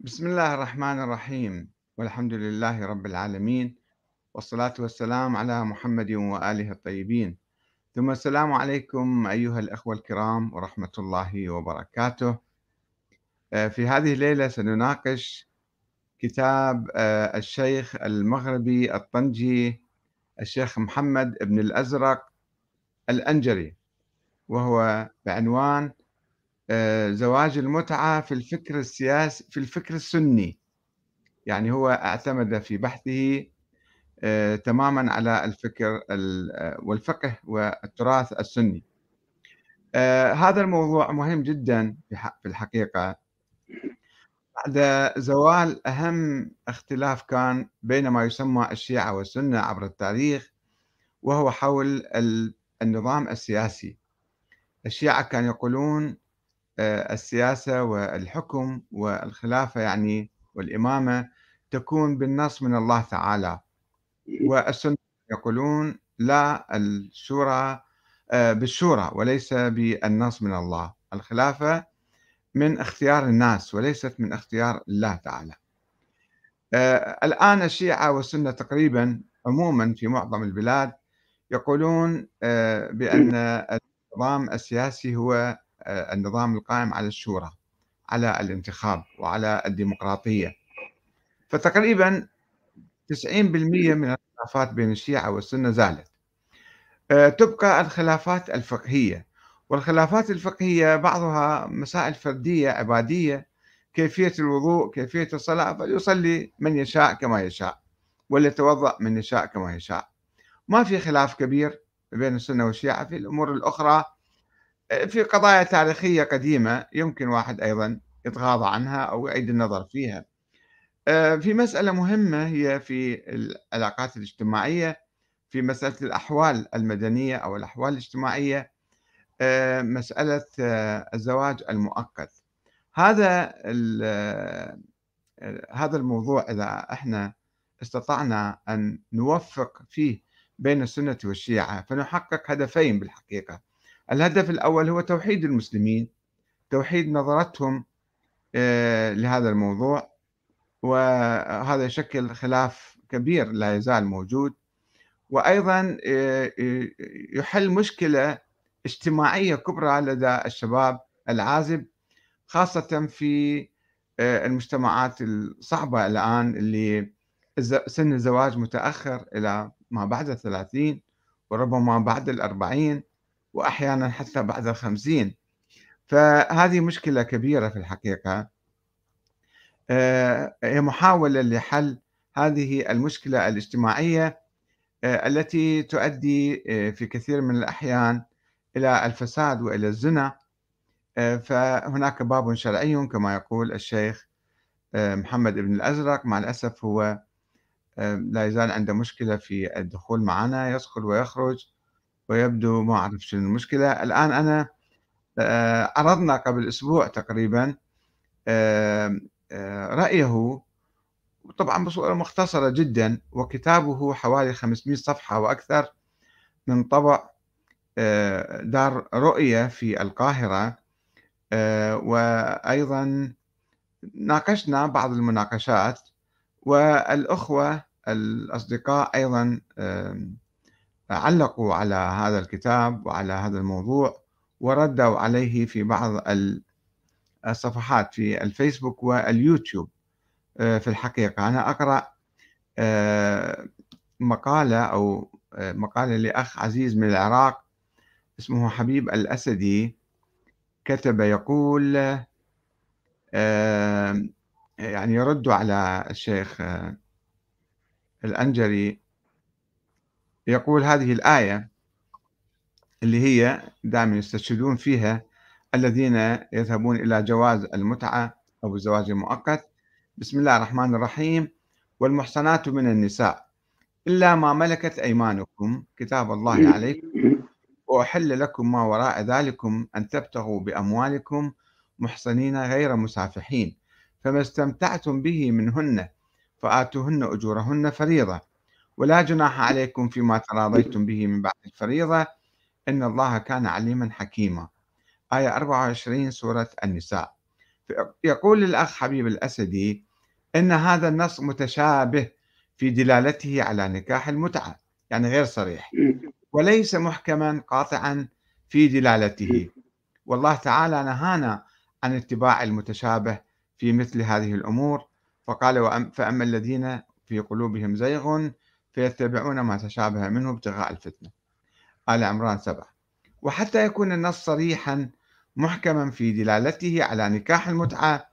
بسم الله الرحمن الرحيم والحمد لله رب العالمين والصلاة والسلام على محمد وآله الطيبين. ثم السلام عليكم أيها الأخوة الكرام ورحمة الله وبركاته. آه، في هذه الليلة سنناقش كتاب آه، الشيخ المغربي الطنجي الشيخ محمد بن الأزرق الأنجري وهو بعنوان زواج المتعة في الفكر السياسي في الفكر السني. يعني هو اعتمد في بحثه آه، تماما على الفكر آه، والفقه والتراث السني. هذا الموضوع مهم جدا في الحقيقة. بعد زوال أهم اختلاف كان بين ما يسمى الشيعة والسنة عبر التاريخ وهو حول النظام السياسي. الشيعة كانوا يقولون آه، السياسة والحكم والخلافة يعني والإمامة تكون بالنص من الله تعالى. والسنة يقولون لا الشورى آه، بالشورى وليس بالنص من الله. الخلافة من اختيار الناس وليست من اختيار الله تعالى. آه، الآن الشيعة والسنة تقريبا عموما في معظم البلاد يقولون بأن النظام السياسي هو آه، النظام القائم على الشورى على الانتخاب وعلى الديمقراطية. فتقريبا 90% من الخلافات بين الشيعة والسنة زالت. آه، تبقى الخلافات الفقهية والخلافات الفقهية بعضها مسائل فردية عبادية كيفية الوضوء كيفية الصلاة فليصلي من يشاء كما يشاء وليتوضأ من يشاء كما يشاء. ما في خلاف كبير بين السنة والشيعة في الأمور الأخرى في قضايا تاريخية قديمة يمكن واحد أيضا يتغاضى عنها أو يعيد النظر فيها. آه، في مسألة مهمة هي في العلاقات الاجتماعية في مسألة الأحوال المدنية أو الأحوال الاجتماعية آه، مسألة آه، الزواج المؤقت. هذا هذا الموضوع إذا إحنا استطعنا أن نوفق فيه بين السنة والشيعة فنحقق هدفين بالحقيقة. الهدف الأول هو توحيد المسلمين توحيد نظرتهم آه، لهذا الموضوع وهذا يشكل خلاف كبير لا يزال موجود. وأيضا آه، يحل مشكلة اجتماعية كبرى لدى الشباب العازب خاصة في آه، المجتمعات الصعبة الآن اللي سن الزواج متأخر إلى ما بعد الثلاثين وربما بعد الأربعين. وأحيانا حتى بعد الخمسين. فهذه مشكلة كبيرة في الحقيقة. آه، هي محاولة لحل هذه المشكلة الاجتماعية آه، التي تؤدي آه، في كثير من الأحيان إلى الفساد وإلى الزنا. فهناك باب شرعي كما يقول الشيخ محمد بن الأزرق. مع الأسف هو لا يزال عنده مشكلة في الدخول معنا يدخل ويخرج. ويبدو ما أعرف شنو المشكلة. الآن أنا آه، عرضنا قبل أسبوع تقريبا آه، آه، رأيه طبعا بصورة مختصرة جدا وكتابه حوالي 500 صفحة وأكثر من طبع دار رؤية في القاهرة وأيضا ناقشنا بعض المناقشات والأخوة الأصدقاء أيضا علقوا على هذا الكتاب وعلى هذا الموضوع وردوا عليه في بعض الصفحات في الفيسبوك واليوتيوب. آه، في الحقيقة أنا أقرأ آه، مقالة أو آه، مقالة لأخ عزيز من العراق اسمه حبيب الأسدي كتب يقول يعني يرد على الشيخ الأنجري يقول هذه الآية اللي هي دائما يستشهدون فيها الذين يذهبون إلى جواز المتعة أو الزواج المؤقت. بسم الله الرحمن الرحيم. والمحصنات من النساء. إلا ما ملكت أيمانكم كتاب الله عليكم. وأحل لكم ما وراء ذلكم أن تبتغوا بأموالكم محصنين غير مسافحين. فما استمتعتم به منهن فآتوهن أجورهن فريضة. ولا جناح عليكم فيما تراضيتم به من بعد الفريضة. إن الله كان عليما حكيما. آية 24 سورة النساء. يقول الأخ حبيب الأسدي أن هذا النص متشابه في دلالته على نكاح المتعة يعني غير صريح. وليس محكما قاطعا في دلالته. والله تعالى نهانا عن اتباع المتشابه في مثل هذه الأمور. فقال فأما الذين في قلوبهم زيغ فيتبعون ما تشابه منه ابتغاء الفتنة. آل عمران سبعة. وحتى يكون النص صريحا محكما في دلالته على نكاح المتعة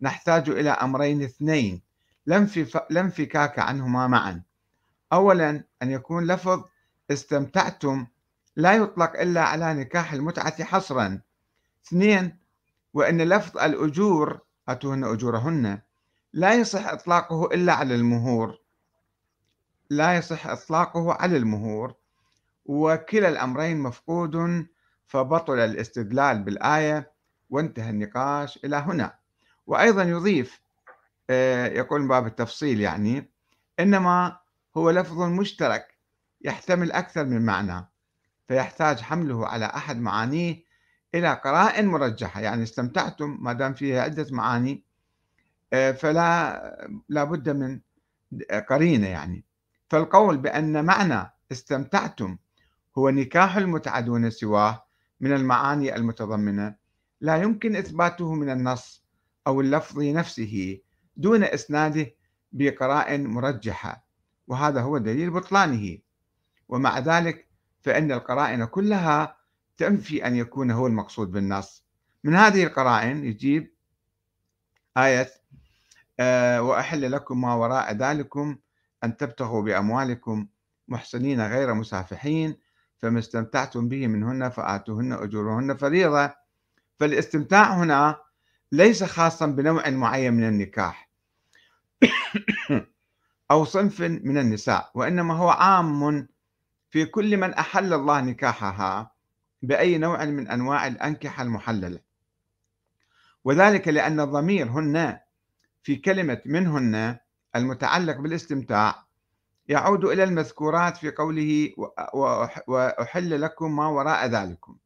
نحتاج إلى أمرين اثنين. لا انفكاك عنهما معا. أولا أن يكون لفظ استمتعتم لا يطلق إلا على نكاح المتعة حصرا. اثنين وأن لفظ الأجور أتوهن أجورهن لا يصح إطلاقه إلا على المهور. لا يصح إطلاقه على المهور وكلا الأمرين مفقود فبطل الاستدلال بالآية وانتهى النقاش إلى هنا. وأيضا يضيف آه، يقول باب التفصيل يعني إنما هو لفظ مشترك يحتمل أكثر من معنى فيحتاج حمله على أحد معانيه إلى قرائن مرجحة. يعني استمتعتم ما دام فيها عدة معاني آه، فلا لابد من قرينة يعني. فالقول بأن معنى استمتعتم هو نكاح المتعة دون سواه من المعاني المتضمنة لا يمكن إثباته من النص أو اللفظ نفسه دون إسناده بقرائن مرجحة وهذا هو دليل بطلانه. ومع ذلك فإن القرائن كلها تنفي أن يكون هو المقصود بالنص. من هذه القرائن يجيب آية أه وأحل لكم ما وراء ذلكم أن تبتغوا بأموالكم محسنين غير مسافحين فما استمتعتم به منهن فآتوهن أجورهن فريضة. فالاستمتاع هنا ليس خاصا بنوع معين من النكاح أو صنف من النساء وإنما هو عام في كل من أحل الله نكاحها بأي نوع من أنواع الأنكحة المحللة. وذلك لأن الضمير هن في كلمة منهن المتعلق بالاستمتاع يعود إلى المذكورات في قوله وأحل لكم ما وراء ذلكم.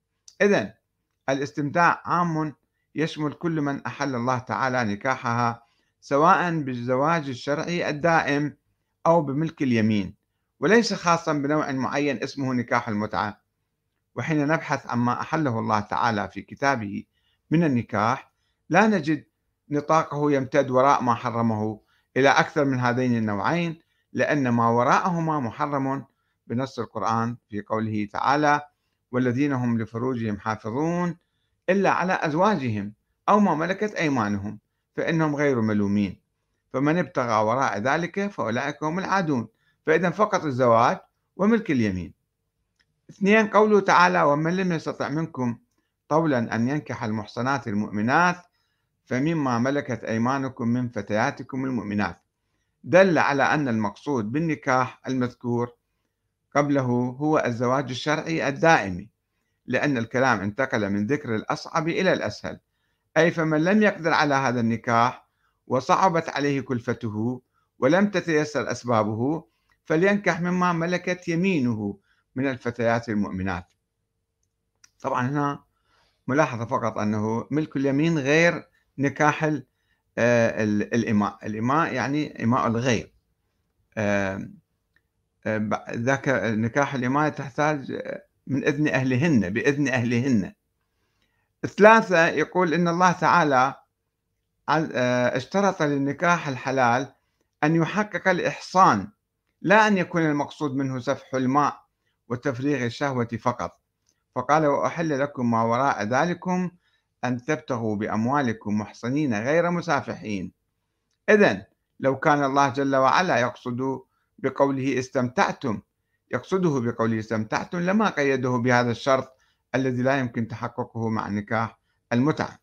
إذا الاستمتاع عام يشمل كل من أحل الله تعالى نكاحها سواء بالزواج الشرعي الدائم أو بملك اليمين. وليس خاصا بنوع معين اسمه نكاح المتعة. وحين نبحث عما أحله الله تعالى في كتابه من النكاح لا نجد نطاقه يمتد وراء ما حرمه. إلى أكثر من هذين النوعين لأن ما وراءهما محرم بنص القرآن في قوله تعالى والذين هم لفروجهم حافظون إلا على أزواجهم أو ما ملكت أيمانهم فإنهم غير ملومين. فمن ابتغى وراء ذلك فأولئك هم العادون. فإذا فقط الزواج وملك اليمين. اثنين قوله تعالى ومن لم يستطع منكم طولا أن ينكح المحصنات المؤمنات فمما ملكت أيمانكم من فتياتكم المؤمنات. دل على أن المقصود بالنكاح المذكور قبله هو الزواج الشرعي الدائمي لأن الكلام انتقل من ذكر الأصعب إلى الأسهل. أي فمن لم يقدر على هذا النكاح وصعبت عليه كلفته ولم تتيسر أسبابه فلينكح مما ملكت يمينه من الفتيات المؤمنات. طبعا هنا ملاحظة فقط أنه ملك اليمين غير نكاح آه، الإماء. الإماء يعني إماء الغير. آه، آه، ذاك نكاح الإماء تحتاج من إذن أهلهن بإذن أهلهن. ثلاثة يقول إن الله تعالى اشترط للنكاح الحلال أن يحقق الإحصان لا أن يكون المقصود منه سفح الماء وتفريغ الشهوة فقط. فقال وأحل لكم ما وراء ذلكم أن تبتغوا بأموالكم محصنين غير مسافحين. إذا لو كان الله جل وعلا يقصد بقوله استمتعتم يقصده بقوله استمتعتم لما قيده بهذا الشرط الذي لا يمكن تحققه مع نكاح المتعة.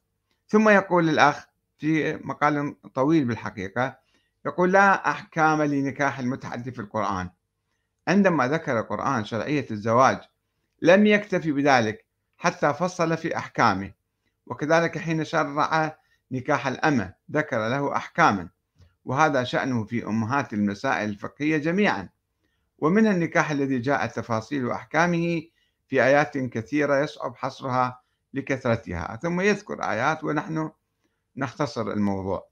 ثم يقول الأخ في مقال طويل بالحقيقة يقول لا أحكام لنكاح المتعة في القرآن. عندما ذكر القرآن شرعية الزواج لم يكتفي بذلك حتى فصل في أحكامه. وكذلك حين شرع نكاح الأمة ذكر له أحكاما. وهذا شأنه في أمهات المسائل الفقهية جميعا. ومن النكاح الذي جاء تفاصيل أحكامه في آيات كثيرة يصعب حصرها لكثرتها. ثم يذكر آيات ونحن نختصر الموضوع.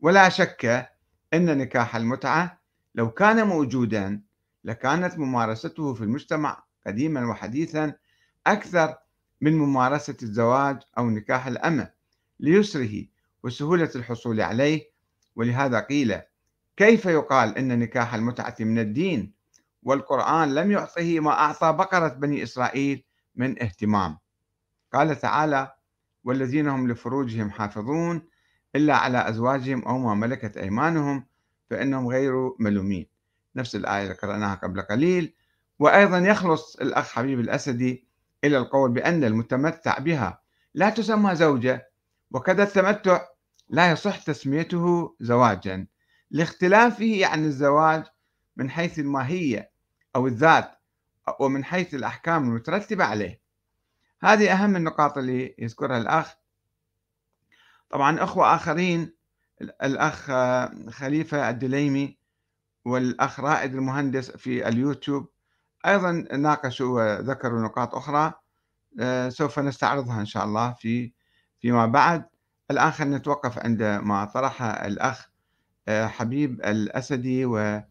ولا شك أن نكاح المتعة لو كان موجودا لكانت ممارسته في المجتمع قديما وحديثا أكثر من ممارسة الزواج أو نكاح الأمة ليسره وسهولة الحصول عليه. ولهذا قيل كيف يقال أن نكاح المتعة من الدين؟ والقرآن لم يعطه ما أعطى بقرة بني إسرائيل من اهتمام. قال تعالى والذين هم لفروجهم حافظون إلا على أزواجهم أو ما ملكت أيمانهم فإنهم غير ملومين. نفس الآية اللي قرأناها قبل قليل. وأيضا يخلص الأخ حبيب الأسدي إلى القول بأن المتمتع بها لا تسمى زوجة وكذا التمتع لا يصح تسميته زواجا. لاختلافه عن الزواج من حيث الماهية أو الذات ومن حيث الأحكام المترتبة عليه. هذه أهم النقاط اللي يذكرها الأخ. طبعا أخوة آخرين الأخ خليفة الدليمي والأخ رائد المهندس في اليوتيوب أيضا ناقشوا وذكروا نقاط أخرى آه، سوف نستعرضها إن شاء الله في فيما بعد. الآن خلينا نتوقف عند ما طرحه الأخ آه، حبيب الأسدي ونرى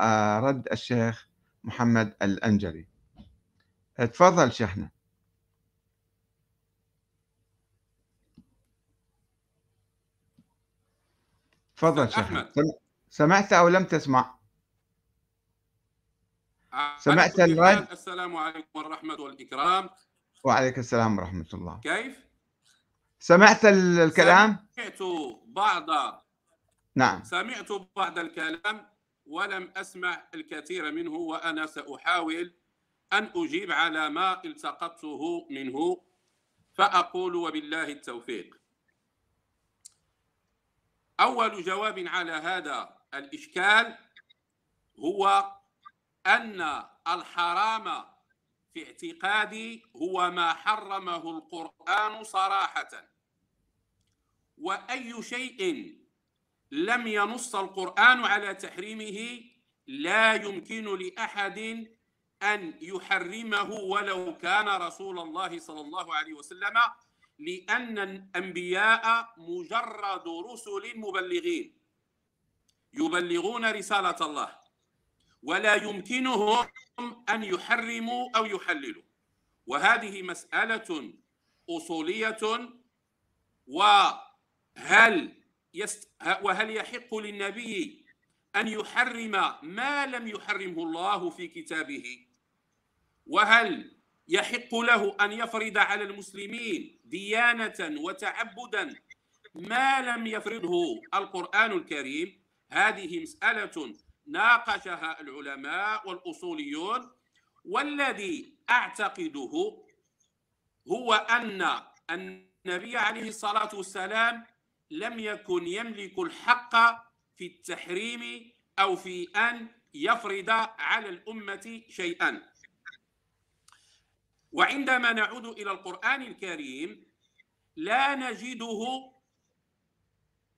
آه، رد الشيخ محمد الأنجري. تفضل شيخنا. تفضل شيخنا. سمعت أو لم تسمع؟ سمعت الرد؟ السلام عليكم ورحمة والإكرام. وعليك السلام ورحمة الله. كيف؟ سمعت الكلام؟ سمعت بعض. نعم. سمعت بعض الكلام ولم أسمع الكثير منه وأنا سأحاول أن أجيب على ما التقطته منه فأقول وبالله التوفيق. أول جواب على هذا الإشكال هو أن الحرام في اعتقادي هو ما حرمه القرآن صراحة. وأي شيء لم ينص القرآن على تحريمه لا يمكن لأحد أن يحرمه ولو كان رسول الله صلى الله عليه وسلم لأن الأنبياء مجرد رسل مبلغين يبلغون رسالة الله. ولا يمكنهم أن يحرموا أو يحللوا. وهذه مسألة أصولية وهل يست... وهل يحق للنبي أن يحرم ما لم يحرمه الله في كتابه؟ وهل يحق له أن يفرض على المسلمين ديانة وتعبدا ما لم يفرضه القرآن الكريم؟ هذه مسألة ناقشها العلماء والأصوليون والذي أعتقده هو أن النبي عليه الصلاة والسلام لم يكن يملك الحق في التحريم أو في أن يفرض على الأمة شيئا. وعندما نعود إلى القرآن الكريم لا نجده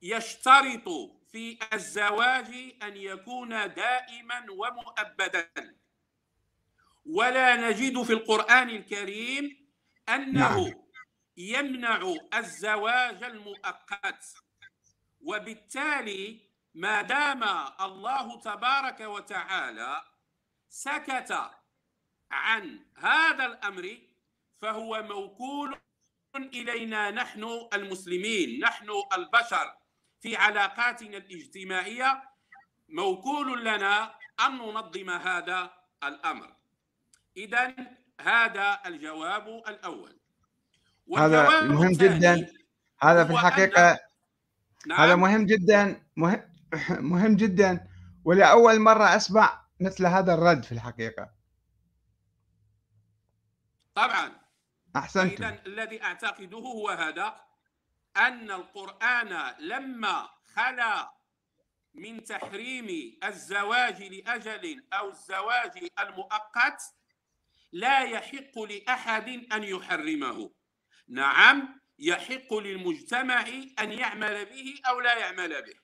يشترط في الزواج أن يكون دائما ومؤبدا. ولا نجد في القرآن الكريم أنه نعم. يمنع الزواج المؤقت. وبالتالي ما دام الله تبارك وتعالى سكت عن هذا الأمر فهو موكول إلينا نحن المسلمين نحن البشر. في علاقاتنا الاجتماعية موكول لنا أن ننظم هذا الأمر. إذا هذا الجواب الأول. هذا مهم جدا. هذا في الحقيقة نعم. هذا مهم جدا. مهم, مهم جدا. ولأول مرة أسمع مثل هذا الرد في الحقيقة. طبعا. أحسنت إذا الذي أعتقده هو هذا. أن القرآن لما خلا من تحريم الزواج لأجل أو الزواج المؤقت لا يحق لأحد أن يحرمه. نعم يحق للمجتمع أن يعمل به أو لا يعمل به.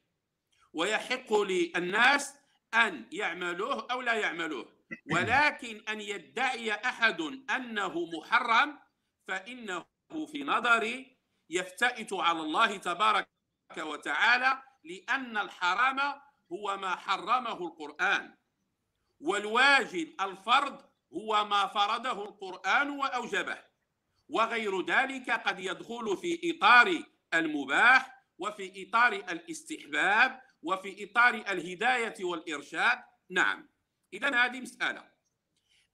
ويحق للناس أن يعملوه أو لا يعملوه. ولكن أن يدعي أحد أنه محرم فإنه في نظري يفتئت على الله تبارك وتعالى لأن الحرام هو ما حرمه القرآن. والواجب الفرض هو ما فرضه القرآن وأوجبه. وغير ذلك قد يدخل في إطار المباح وفي إطار الاستحباب وفي إطار الهداية والإرشاد. نعم. إذا هذه مسألة.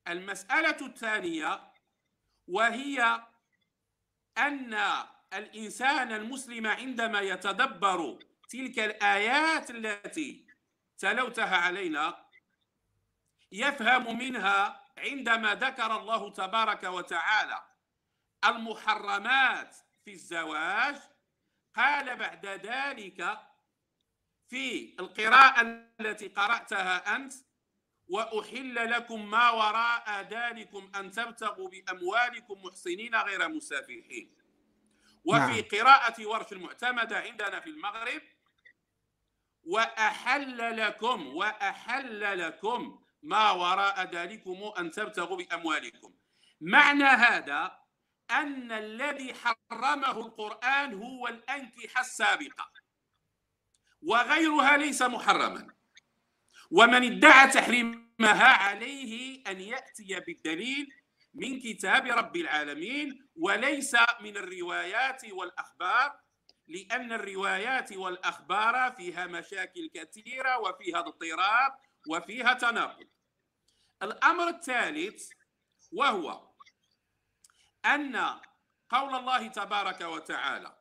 المسألة الثانية وهي أن الإنسان المسلم عندما يتدبر تلك الآيات التي تلوتها علينا يفهم منها عندما ذكر الله تبارك وتعالى المحرمات في الزواج قال بعد ذلك في القراءة التي قرأتها أنت وأحل لكم ما وراء ذلكم أن تبتغوا بأموالكم محسنين غير مسافحين وفي نعم. قراءة ورش المعتمدة عندنا في المغرب وأحل لكم وأحل لكم ما وراء ذلكم أن تبتغوا بأموالكم معنى هذا أن الذي حرمه القرآن هو الأنكحة السابقة وغيرها ليس محرما ومن ادعى تحريمها عليه أن يأتي بالدليل من كتاب رب العالمين وليس من الروايات والأخبار لأن الروايات والأخبار فيها مشاكل كثيرة وفيها اضطراب وفيها تناقض. الأمر الثالث وهو أن قول الله تبارك وتعالى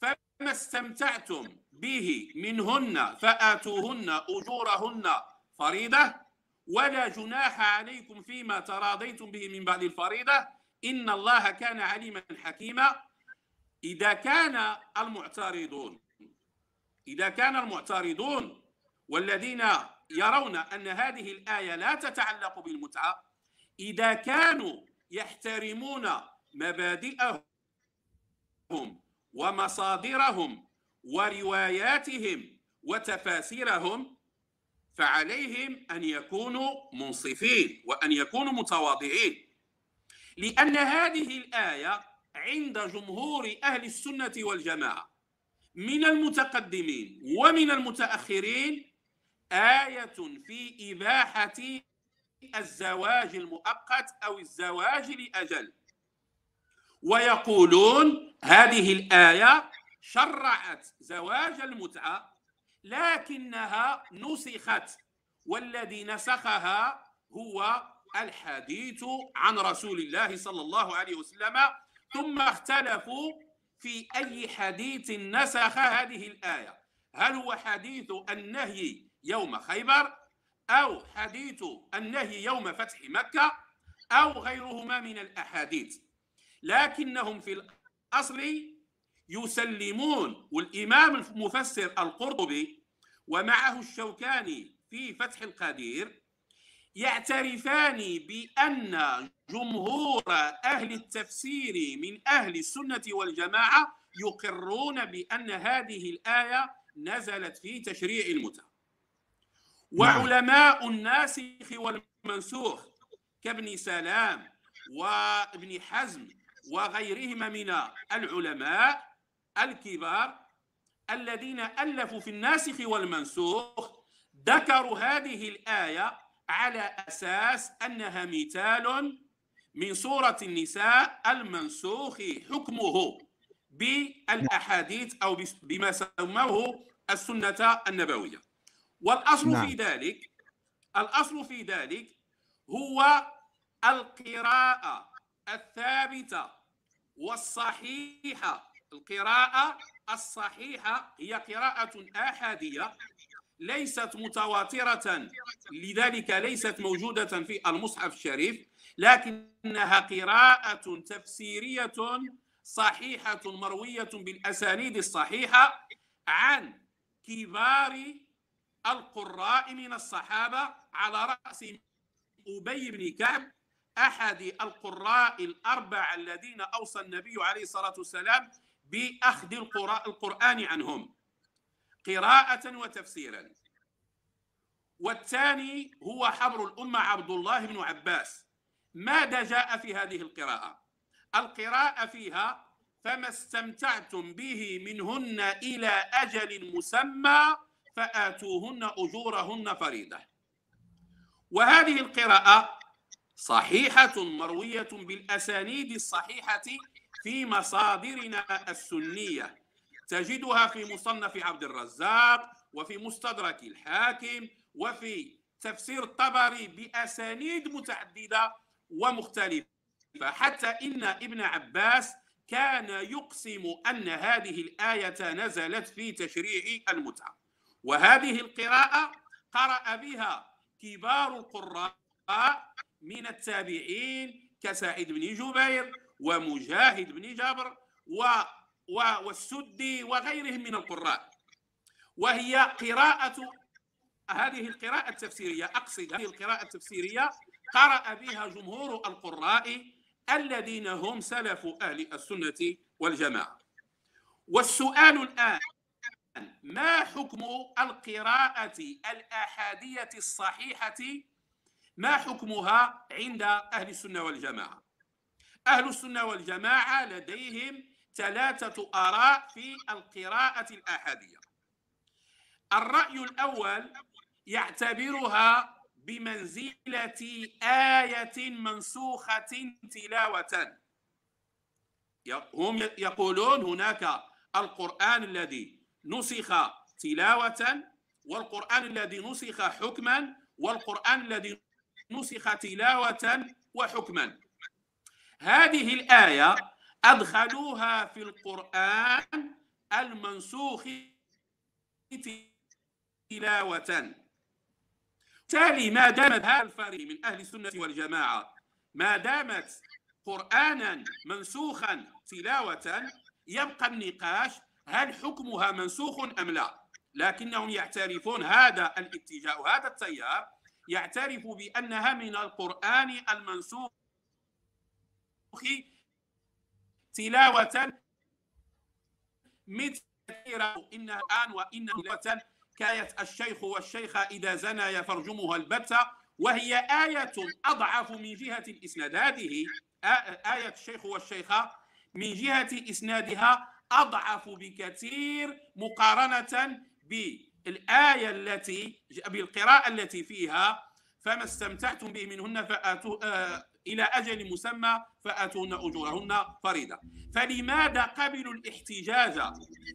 فما استمتعتم به منهن فآتوهن أجورهن فريضة ولا جناح عليكم فيما تراضيتم به من بعد الفريضة. إن الله كان عليما حكيما. إذا كان المعترضون إذا كان المعترضون والذين يرون أن هذه الآية لا تتعلق بالمتعة إذا كانوا يحترمون مبادئهم ومصادرهم ورواياتهم وتفاسيرهم فعليهم أن يكونوا منصفين وأن يكونوا متواضعين. لأن هذه الآية عند جمهور أهل السنة والجماعة من المتقدمين ومن المتأخرين آية في إباحة الزواج المؤقت أو الزواج لأجل. ويقولون هذه الآية شرعت زواج المتعة لكنها نسخت والذي نسخها هو الحديث عن رسول الله صلى الله عليه وسلم. ثم اختلفوا في أي حديث نسخ هذه الآية. هل هو حديث النهي يوم خيبر أو حديث النهي يوم فتح مكة أو غيرهما من الأحاديث؟ لكنهم في الأصل يسلمون والإمام المفسر القرطبي ومعه الشوكاني في فتح القدير يعترفان بأن جمهور أهل التفسير من أهل السنة والجماعة يقرون بأن هذه الآية نزلت في تشريع المتعة نعم. وعلماء الناسخ والمنسوخ كابن سلام وابن حزم وغيرهما من العلماء الكبار الذين ألفوا في الناسخ والمنسوخ ذكروا هذه الآية على أساس أنها مثال من سورة النساء المنسوخ حكمه بالأحاديث أو بما سموه السنة النبوية والأصل نعم. في ذلك الأصل في ذلك هو القراءة الثابتة والصحيحة القراءة الصحيحة هي قراءة آحادية ليست متواترة لذلك ليست موجودة في المصحف الشريف لكنها قراءة تفسيرية صحيحة مروية بالأسانيد الصحيحة عن كبار القراء من الصحابة على رأس أبي بن كعب أحد القراء الأربعة الذين أوصى النبي عليه الصلاة والسلام بأخذ القرآن عنهم قراءة وتفسيرا. والثاني هو حبر الأمة عبد الله بن عباس. ماذا جاء في هذه القراءة؟ القراءة فيها فما استمتعتم به منهن إلى أجل مسمى فآتوهن أجورهن فريضة. وهذه القراءة صحيحة مروية بالأسانيد الصحيحة في مصادرنا السنية. تجدها في مصنف عبد الرزاق وفي مستدرك الحاكم وفي تفسير الطبري بأسانيد متعددة ومختلفة. حتى إن ابن عباس كان يقسم أن هذه الآية نزلت في تشريع المتعة. وهذه القراءة قرأ بها كبار القراء من التابعين كسعيد بن جبير ومجاهد بن جابر و والسدي وغيرهم من القراء. وهي قراءة هذه القراءة التفسيرية أقصد هذه القراءة التفسيرية قرأ بها جمهور القراء الذين هم سلف أهل السنة والجماعة. والسؤال الآن ما حكم القراءة الأحادية الصحيحة؟ ما حكمها عند أهل السنة والجماعة؟ أهل السنة والجماعة لديهم ثلاثة آراء في القراءة الآحادية. الرأي الأول يعتبرها بمنزلة آية منسوخة تلاوة. هم يقولون هناك القرآن الذي نسخ تلاوة والقرآن الذي نسخ حكما والقرآن الذي نسخ تلاوة وحكما. هذه الآية أدخلوها في القرآن المنسوخ تلاوة. بالتالي ما دامت هذا الفريق من أهل السنة والجماعة ما دامت قرآنا منسوخا تلاوة يبقى النقاش هل حكمها منسوخ أم لا؟ لكنهم يعترفون هذا الاتجاه وهذا التيار يعترف بأنها من القرآن المنسوخ. تلاوة مثل إنها الآن وإن تلاوة كاية الشيخ والشيخة إذا زنايا فرجمها البتة وهي آية أضعف من جهة الإسناد هذه آية الشيخ والشيخة من جهة إسنادها أضعف بكثير مقارنة بالآية التي بالقراءة التي فيها. فما استمتعتم به منهن فآتوا إلى أجل مسمى فآتوهن أجورهن فريضة فلماذا قبلوا الاحتجاج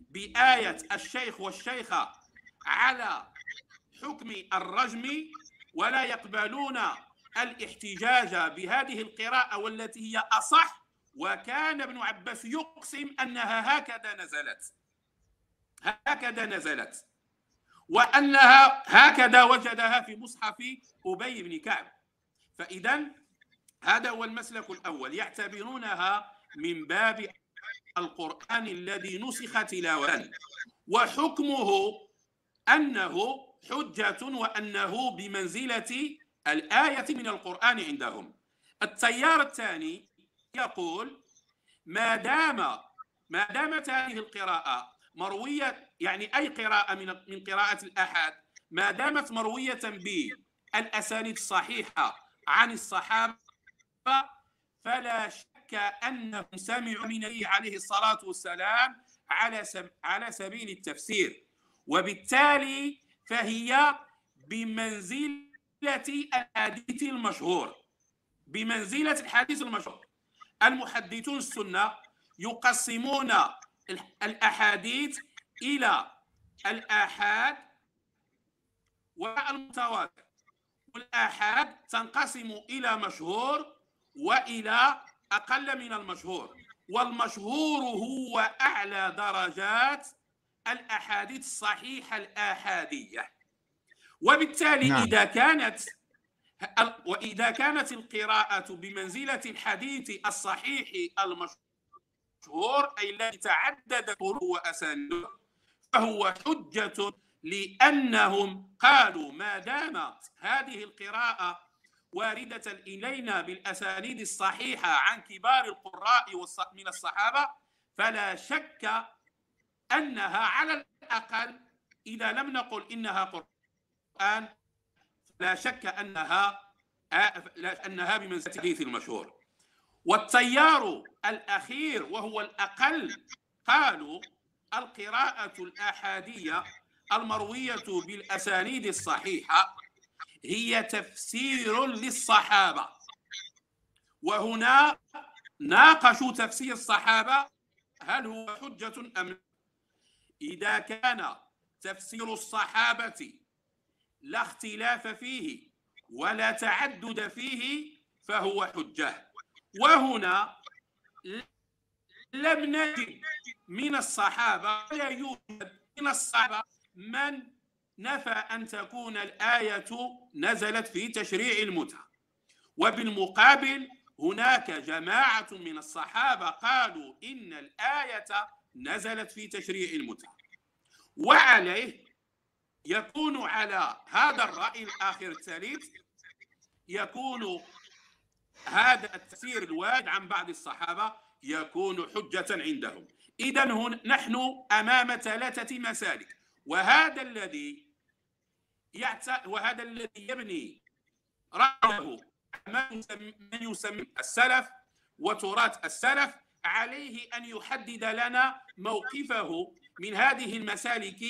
بآية الشيخ والشيخة على حكم الرجم ولا يقبلون الاحتجاج بهذه القراءة والتي هي أصح؟ وكان ابن عباس يقسم أنها هكذا نزلت. هكذا نزلت. وأنها هكذا وجدها في مصحف أبي بن كعب. فإذا هذا هو المسلك الأول. يعتبرونها من باب القرآن الذي نسخ تلاوة. وحكمه أنه حجة وأنه بمنزلة الآية من القرآن عندهم. التيار الثاني يقول ما دام ما دامت هذه القراءة مروية يعني أي قراءة من من قراءة الآحاد ما دامت مروية بالأسانيد الصحيحة عن الصحابة فلا شك أنهم سمعوا من النبي عليه الصلاة والسلام على على سبيل التفسير. وبالتالي فهي بمنزلة الحديث المشهور بمنزلة الحديث المشهور. المحدثون السنة يقسمون الأحاديث إلى الآحاد والمتواتر. والآحاد تنقسم إلى مشهور وإلى أقل من المشهور والمشهور هو أعلى درجات الأحاديث الصحيحة الآحادية وبالتالي نعم. إذا كانت وإذا كانت القراءة بمنزلة الحديث الصحيح المشهور أي الذي تعدد طرق وأسانيده فهو حجة لأنهم قالوا ما دامت هذه القراءة واردة إلينا بالأسانيد الصحيحة عن كبار القراء من الصحابة فلا شك أنها على الأقل إذا لم نقل إنها قرآن لا شك أنها أنها بمنزلة الحديث المشهور. والتيار الأخير وهو الأقل قالوا القراءة الآحادية المروية بالأسانيد الصحيحة هي تفسير للصحابة. وهنا ناقشوا تفسير الصحابة هل هو حجة أم إذا كان تفسير الصحابة لا اختلاف فيه ولا تعدد فيه فهو حجة. وهنا لم نجد من الصحابة ولا يوجد من الصحابة من نفى أن تكون الآية نزلت في تشريع المتعة. وبالمقابل هناك جماعة من الصحابة قالوا إن الآية نزلت في تشريع المتعة. وعليه يكون على هذا الرأي الآخر الثالث يكون هذا التفسير الوارد عن بعض الصحابة يكون حجة عندهم. إذا نحن أمام ثلاثة مسالك وهذا الذي يعت... وهذا الذي يبني رأيه من يسمى السلف وتراث السلف عليه أن يحدد لنا موقفه من هذه المسالك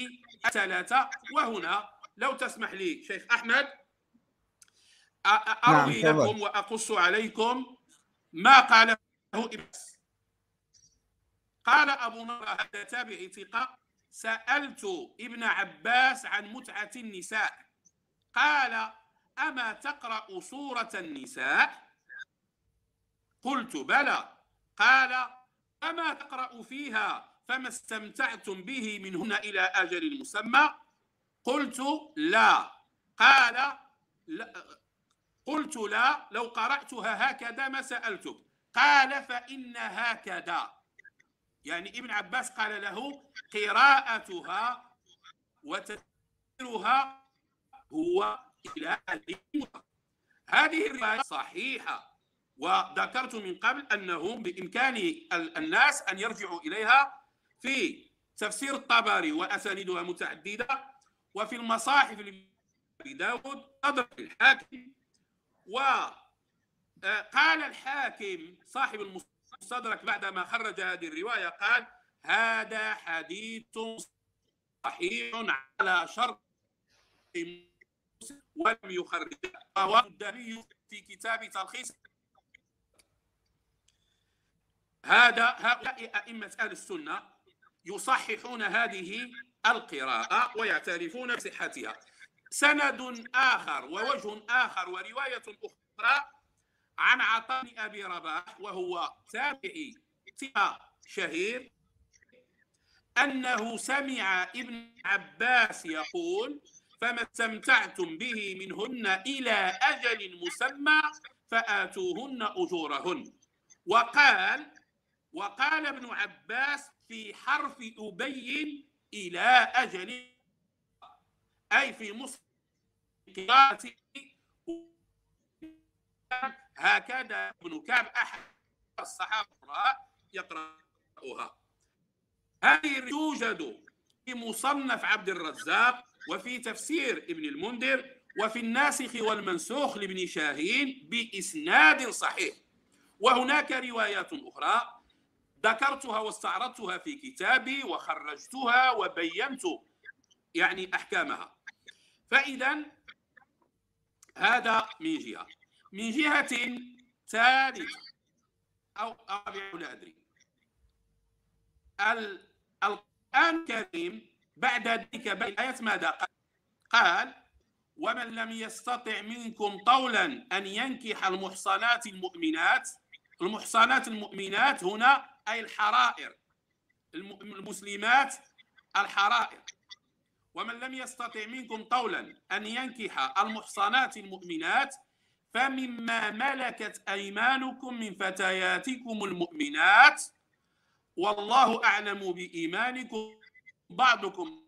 الثلاثة. وهنا لو تسمح لي شيخ أحمد أروي نعم لكم وأقص عليكم ما قاله إبس قال أبو نضرة هذا تابعي ثقة سألت ابن عباس عن متعة النساء. قال أما تقرأ سورة النساء؟ قلت بلى. قال أما تقرأ فيها فما استمتعتم به منهن إلى أجل مسمى؟ قلت لا. قال لا. قلت لا. لو قرأتها هكذا ما سألتك. قال فإن هكذا. يعني ابن عباس قال له قراءتها وتفسيرها هو إلى هذه الرواية صحيحة وذكرت من قبل أنه بإمكان الناس أن يرجعوا إليها في تفسير الطبري وأسانيدها متعددة وفي المصاحف لأبي داود أضرب الحاكم وقال آه، الحاكم صاحب المستدرك بعدما خرج هذه الرواية قال هذا حديث صحيح على شرط ولم يخرج رواه الداري في كتاب تلخيص. هذا هؤلاء أئمة أهل السنة يصححون هذه القراءة ويعترفون بصحتها. سند آخر ووجه آخر ورواية أخرى عن عطاء أبي رباح وهو تابعي شهير أنه سمع ابن عباس يقول فما استمتعتم به منهن إلى أجل مسمى فآتوهن أجورهن وقال وقال ابن عباس في حرف أبين إلى أجل أي في مصر هكذا ابن كعب أحد الصحابة يقرأها. هذه توجد في مصنف عبد الرزاق وفي تفسير ابن المنذر وفي الناسخ والمنسوخ لابن شاهين بإسناد صحيح. وهناك روايات أخرى ذكرتها واستعرضتها في كتابي وخرجتها وبينت يعني أحكامها. فإذا هذا من جهة. من جهة ثالثة أو رابعة لا أدري القرآن الكريم بعد ذلك بين الآيات ماذا قال؟ قال ومن لم يستطع منكم طولا أن ينكح المحصنات المؤمنات المحصنات المؤمنات هنا أي الحرائر المسلمات الحرائر ومن لم يستطع منكم طولا أن ينكح المحصنات المؤمنات فمما ملكت أيمانكم من فتياتكم المؤمنات والله أعلم بإيمانكم بعضكم.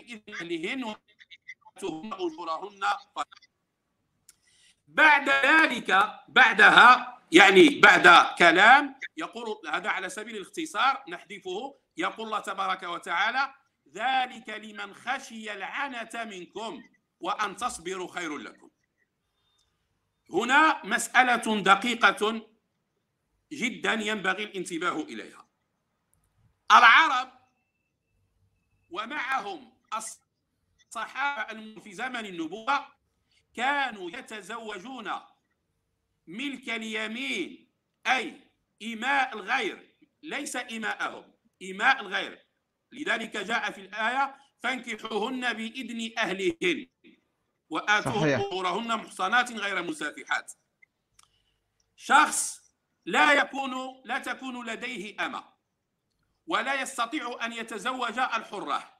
إذن أجورهن. بعد ذلك بعدها يعني بعد كلام يقول هذا على سبيل الاختصار نحذفه. يقول الله تبارك وتعالى ذلك لمن خشي العنة منكم وأن تصبروا خير لكم. هنا مسألة دقيقة جدا ينبغي الانتباه إليها. العرب ومعهم الصحابة في زمن النبوة كانوا يتزوجون ملك اليمين أي إماء الغير ليس إماءهم إماء الغير. لذلك جاء في الآية فانكحوهن بإذن أهلهن. وآتوهن أجورهن محصنات غير مسافحات شخص لا يكون لا تكون لديه أمة ولا يستطيع أن يتزوج الحرة.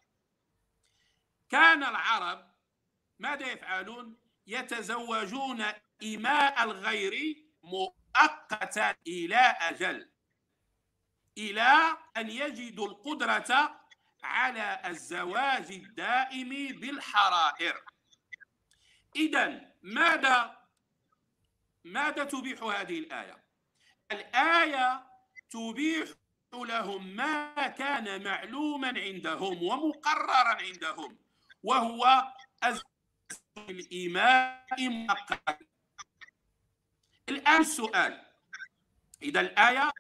كان العرب ماذا يفعلون؟ يتزوجون إماء الغير مؤقتا إلى أجل إلى أن يجدوا القدرة على الزواج الدائم بالحرائر. إذا ماذا؟ ماذا تبيح هذه الآية؟ الآية تبيح لهم ما كان معلوما عندهم ومقررا عندهم وهو الإيماء مؤقتا الآن السؤال إذا الآية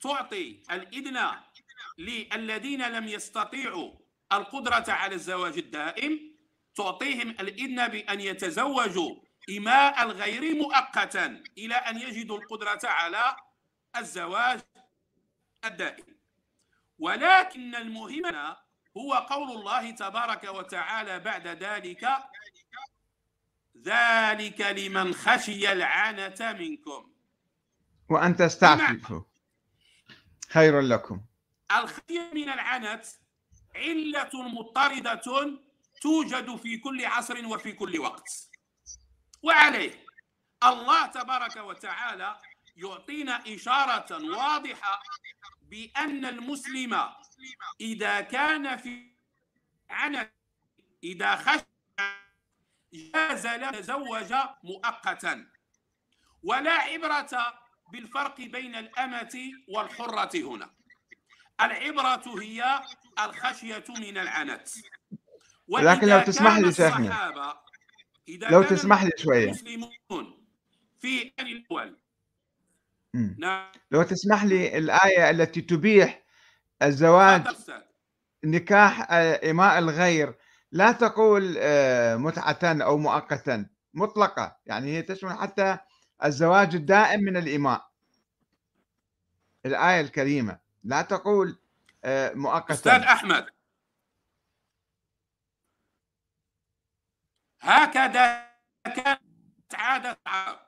تعطي الإذن للذين لم يستطيعوا القدرة على الزواج الدائم تعطيهم الإذن بأن يتزوجوا إماء الغير مؤقتا إلى أن يجدوا القدرة على الزواج الدائم. ولكن المهم هو قول الله تبارك وتعالى بعد ذلك ذلك لمن خشي العنة منكم. وأن تستعففوا. خير لكم. الخشية من العنت علة مضطردة توجد في كل عصر وفي كل وقت. وعليه الله تبارك وتعالى يعطينا إشارة واضحة بأن المسلم إذا كان في عنت إذا خشي جاز له يتزوج مؤقتا. ولا عبرة بالفرق بين الأمة والحرة هنا. العبرة هي الخشية من العنت. ولكن لو تسمح لي شيخنا لو تسمح لي شوية. المسلمون في الأول. نعم. لو تسمح لي الآية التي تبيح الزواج نكاح إماء الغير لا تقول متعة أو مؤقتا مطلقة. يعني هي تشمل حتى الزواج الدائم من الإماء. الآية الكريمة لا تقول مؤقتا. أستاذ أحمد هكذا كانت عادة العرب.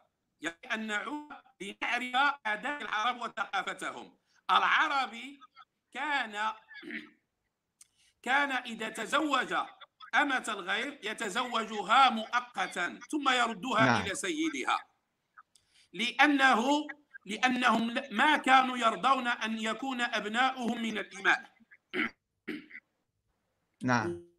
يعني أن نعود لنعرف عادات العرب وثقافتهم. العربي كان كان إذا تزوج أمة الغير يتزوجها مؤقتا ثم يردها نعم. إلى سيدها. لأنه لأنهم ما كانوا يرضون أن يكون أبناؤهم من الإماء نعم.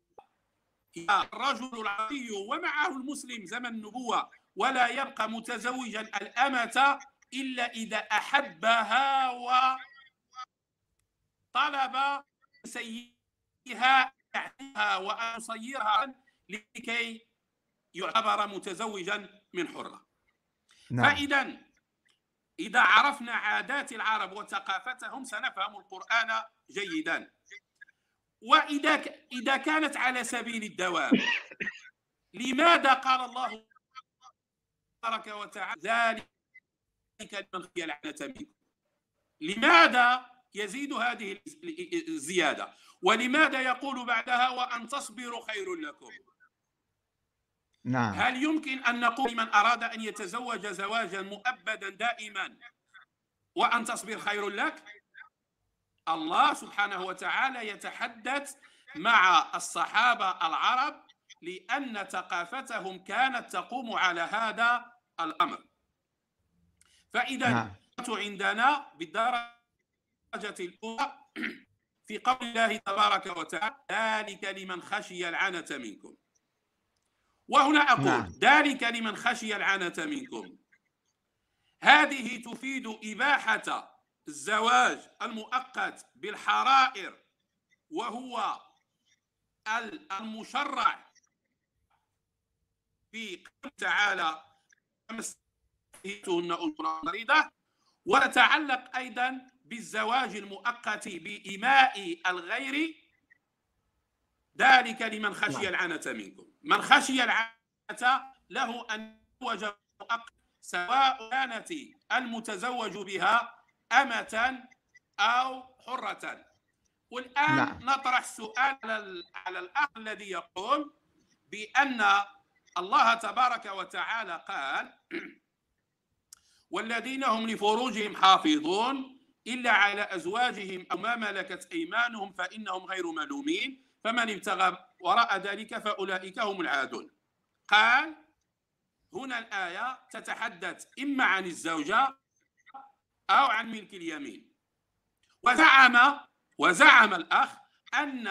الرجل العربي ومعه المسلم زمن النبوة ولا يبقى متزوجا الأمة إلا إذا أحبها وطلب سيدها وأن يصيرها لكي يعتبر متزوجا من حرة نعم. فإذا إذا عرفنا عادات العرب وثقافتهم سنفهم القرآن جيدا وإذا إذا كانت على سبيل الدوام. لماذا قال الله تبارك وتعالى ذلك لمن خشي العنة منكم؟ لماذا يزيد هذه الزيادة؟ ولماذا يقول بعدها وأن تصبروا خير لكم؟ نعم. هل يمكن أن نقول من أراد أن يتزوج زواجا مؤبدا دائما وأن تصبر خير لك؟ الله سبحانه وتعالى يتحدث مع الصحابة العرب لأن ثقافتهم كانت تقوم على هذا الأمر فإذا نعم. عندنا بالدرجة الأولى في قول الله تبارك وتعالى ذلك لمن خشي العنة منكم وهنا أقول نعم. ذلك لمن خشي العنة منكم هذه تفيد إباحة الزواج المؤقت بالحرائر وهو المشرع في قول تعالى فمستهيتهن أجورا مريضة وتتعلق أيضا بالزواج المؤقت بإماء الغير ذلك لمن خشي نعم. العنة منكم من خشي العنة له أن يتزوج مؤقت سواء كانت المتزوج بها أمة أو حرة والآن نعم. نطرح سؤال على ال- على الأخ الذي يقول بأن الله تبارك وتعالى قال والذين هم لفروجهم حافظون إلا على أزواجهم أو ما ملكت أيمانهم فإنهم غير ملومين فمن ابتغى وراء ذلك فأولئك هم العادون قال هنا الآية تتحدث إما عن الزوجة أو عن ملك اليمين. وزعم وزعم الأخ أن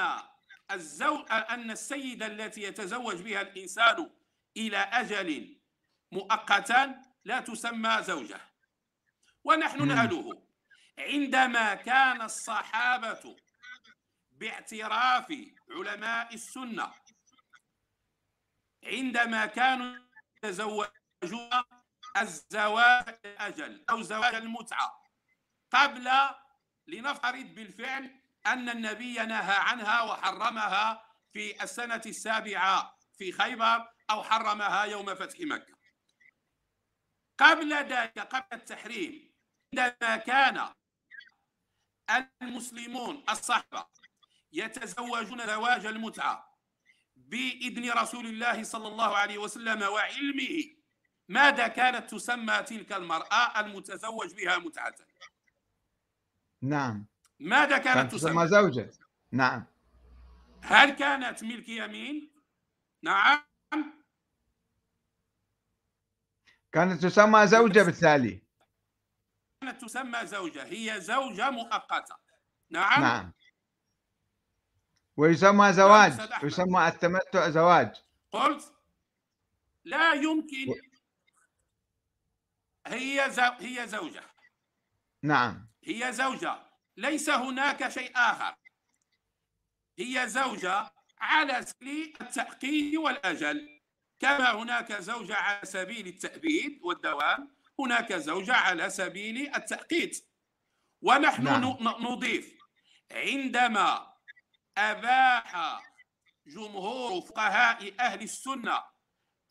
الزوج أن السيدة التي يتزوج بها الإنسان إلى أجل مؤقتا لا تسمى زوجة. ونحن. نسأله عندما كان الصحابة باعتراف علماء السنة عندما كانوا يتزوجون الزواج الأجل أو زواج المتعة. قبل لنفترض بالفعل أن النبي نهى عنها وحرمها في السنة السابعة في خيبر أو حرمها يوم فتح مكة. قبل ذلك قبل التحريم عندما كان المسلمون الصحابة يتزوجون زواج المتعة بإذن رسول الله صلى الله عليه وسلم وعلمه ماذا كانت تسمى تلك المرأة المتزوج بها متعة؟ نعم. ماذا كانت كانت تسمى؟ تسمى زوجة. نعم. هل كانت ملك يمين؟ نعم. كانت تسمى زوجة بالتالي. كانت تسمى زوجة. هي زوجة مؤقتة. نعم, نعم. ويسمى زواج. يسمى التمتع زواج. قلت لا يمكن هي زو... هي زوجة. نعم. هي زوجة. ليس هناك شيء آخر. هي زوجة على سبيل التأقيد والأجل. كما هناك زوجة على سبيل التأبيد والدوام هناك زوجة على سبيل التأقيت. ونحن نعم. نضيف. عندما أباح جمهور فقهاء أهل السنة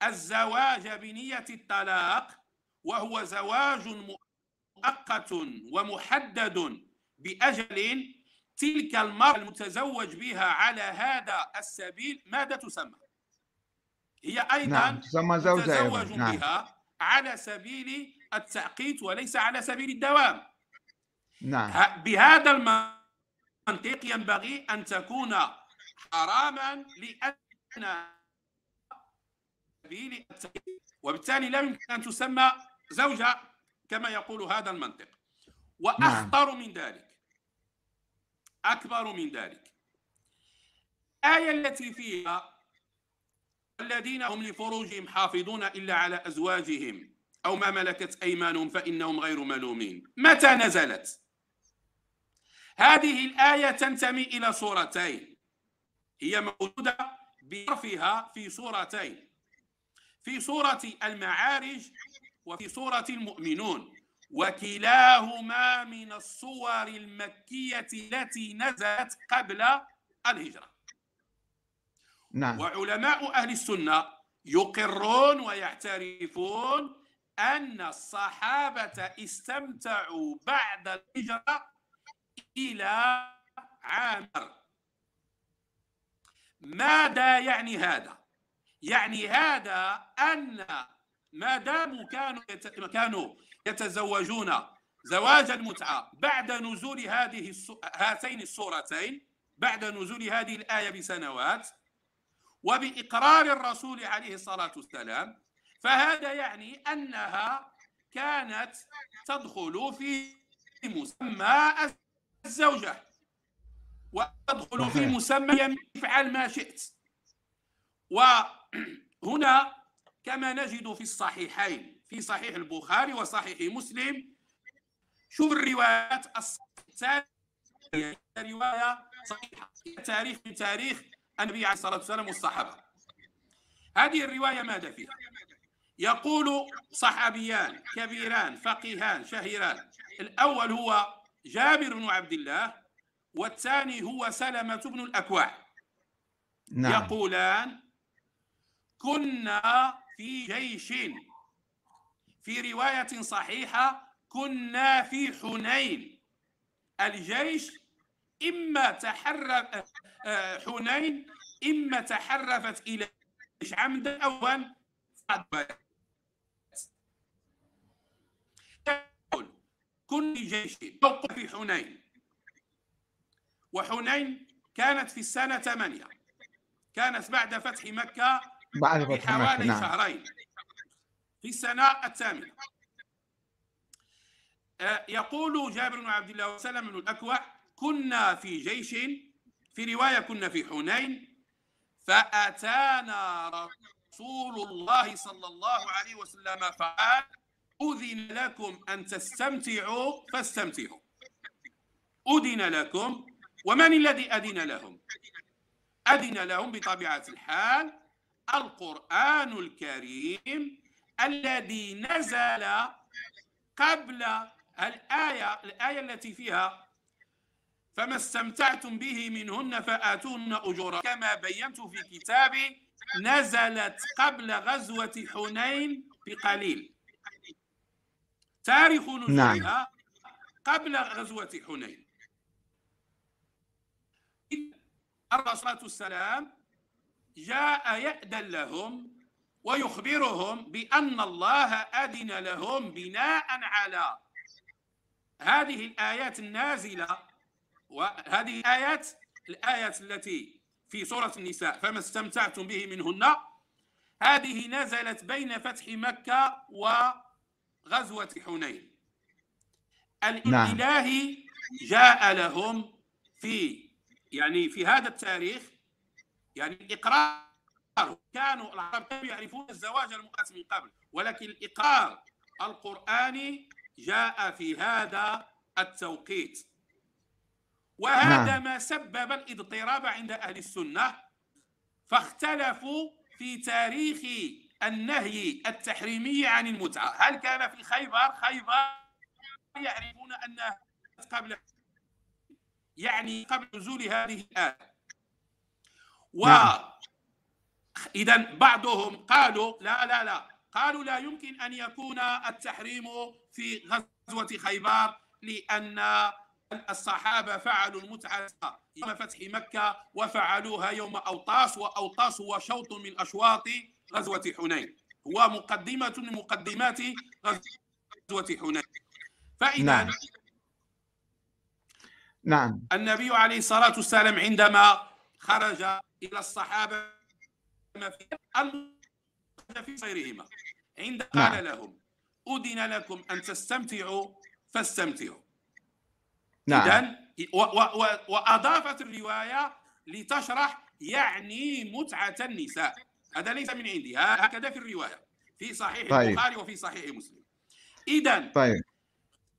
الزواج بنية الطلاق وهو زواج مؤقت ومحدد بأجل تلك المرأة المتزوج بها على هذا السبيل ماذا تسمى؟ هي أيضا نعم تسمى زوجة متزوج نعم. بها على سبيل التأقيت وليس على سبيل الدوام. نعم. بهذا المنطق ينبغي أن تكون حراما لأن سبيل وبالتالي لا يمكن أن تسمى زوجة كما يقول هذا المنطق. وأخطر من ذلك أكبر من ذلك الآية التي فيها الذين هم لفروجهم حافظون إلا على أزواجهم أو ما ملكت أيمانهم فإنهم غير ملومين. متى نزلت؟ هذه الآية تنتمي إلى سورتين. هي موجودة بحرفها في سورتين. في سورة المعارج وفي سورة المؤمنون وكلاهما من الصور المكية التي نزلت قبل الهجرة. نعم. وعلماء أهل السنة يقرون ويعترفون أن الصحابة استمتعوا بعد الهجرة إلى عامر. ماذا يعني هذا؟ يعني هذا أن ما داموا كانوا. كانوا يتزوجون زواج المتعة بعد نزول هذه. هاتين السورتين بعد نزول هذه الآية بسنوات وبإقرار الرسول عليه الصلاة والسلام فهذا يعني أنها كانت تدخل في مسمى الزوجة وتدخل في. مسمى افعل ما شئت وهنا كما نجد في الصحيحين في صحيح البخاري وصحيح مسلم. شوف الروايات الثانية رواية صحيحة تاريخ من تاريخ النبي عليه الصلاة والسلام والصحابة. هذه الرواية ماذا فيها؟ يقول صحابيان كبيران فقيهان شهيران الأول هو جابر بن عبد الله والثاني هو سلمة بن الأكوع. نعم. يقولان كنا في جيش في رواية صحيحة كنا في حنين. الجيش إما تحرك آه، حنين إما تحرفت إلى عمدا أو كن في جيش في حنين. وحنين كانت في السنة ثمانية. كانت بعد فتح مكة بعد فتح مكة بحوالي نعم. شهرين. في السنة الثامنة. آه، يقول جابر بن عبد الله وسلم بن الأكوع كنا في جيش في رواية كنا في حنين فأتانا رسول الله صلى الله عليه وسلم فقال أذن لكم أن تستمتعوا فاستمتعوا. أذن لكم ومن الذي أذن لهم؟ أذن لهم بطبيعة الحال القرآن الكريم الذي نزل قبل الآية الآية التي فيها فما استمتعتم به منهن فآتوهن أجورا كما بينت في كتابي نزلت قبل غزوة حنين بقليل. تاريخ نزولها قبل غزوة حنين. الرسول والسلام جاء يأذن لهم ويخبرهم بأن الله أذن لهم بناء على هذه الآيات النازلة وهذه الآيات الآيات التي في سورة النساء فما استمتعتم به منهن؟ هذه نزلت بين فتح مكة وغزوة حنين. الإلهي جاء لهم في يعني في هذا التاريخ يعني الإقرار كانوا العرب كانوا يعرفون الزواج المؤقت من قبل ولكن الإقرار القرآني جاء في هذا التوقيت. وهذا نعم. ما سبب الاضطراب عند أهل السنة فاختلفوا في تاريخ النهي التحريمي عن المتعة. هل كان في خيبر؟ خيبر يعرفون أنها قبل يعني قبل نزول هذه الآية. و نعم. إذا بعضهم قالوا لا لا لا قالوا لا يمكن أن يكون التحريم في غزوة خيبر لأن الصحابة فعلوا المتعة يوم فتح مكة وفعلوها يوم أوطاس وأوطاس هو شوط من أشواط غزوة حنين هو مقدمة من مقدمات غزوة حنين فإذا نعم. نعم النبي عليه الصلاة والسلام عندما خرج إلى الصحابة ما في صيرهما عند قال نعم. لهم أذن لكم أن تستمتعوا فاستمتعوا. نعم. إذن و- و- و- وأضافت الرواية لتشرح يعني متعة النساء. هذا ليس من عندي. هكذا في الرواية. في صحيح طيب. البخاري وفي صحيح مسلم. إذا طيب.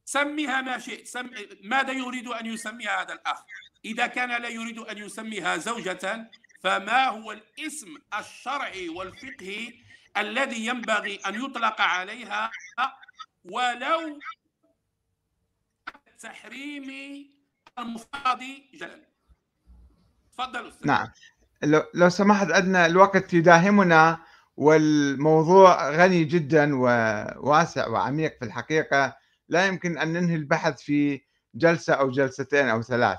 سميها ما شئت. سم... ماذا يريد أن يسميها هذا الأخ؟ إذا كان لا يريد أن يسميها زوجة فما هو الاسم الشرعي والفقهي الذي ينبغي أن يطلق عليها ولو التحريم المفاضي جلا تفضل أستاذ. نعم. لو, لو سمحت عندنا الوقت يداهمنا والموضوع غني جدا وواسع وعميق في الحقيقة. لا يمكن أن ننهي البحث في جلسة أو جلستين أو ثلاث.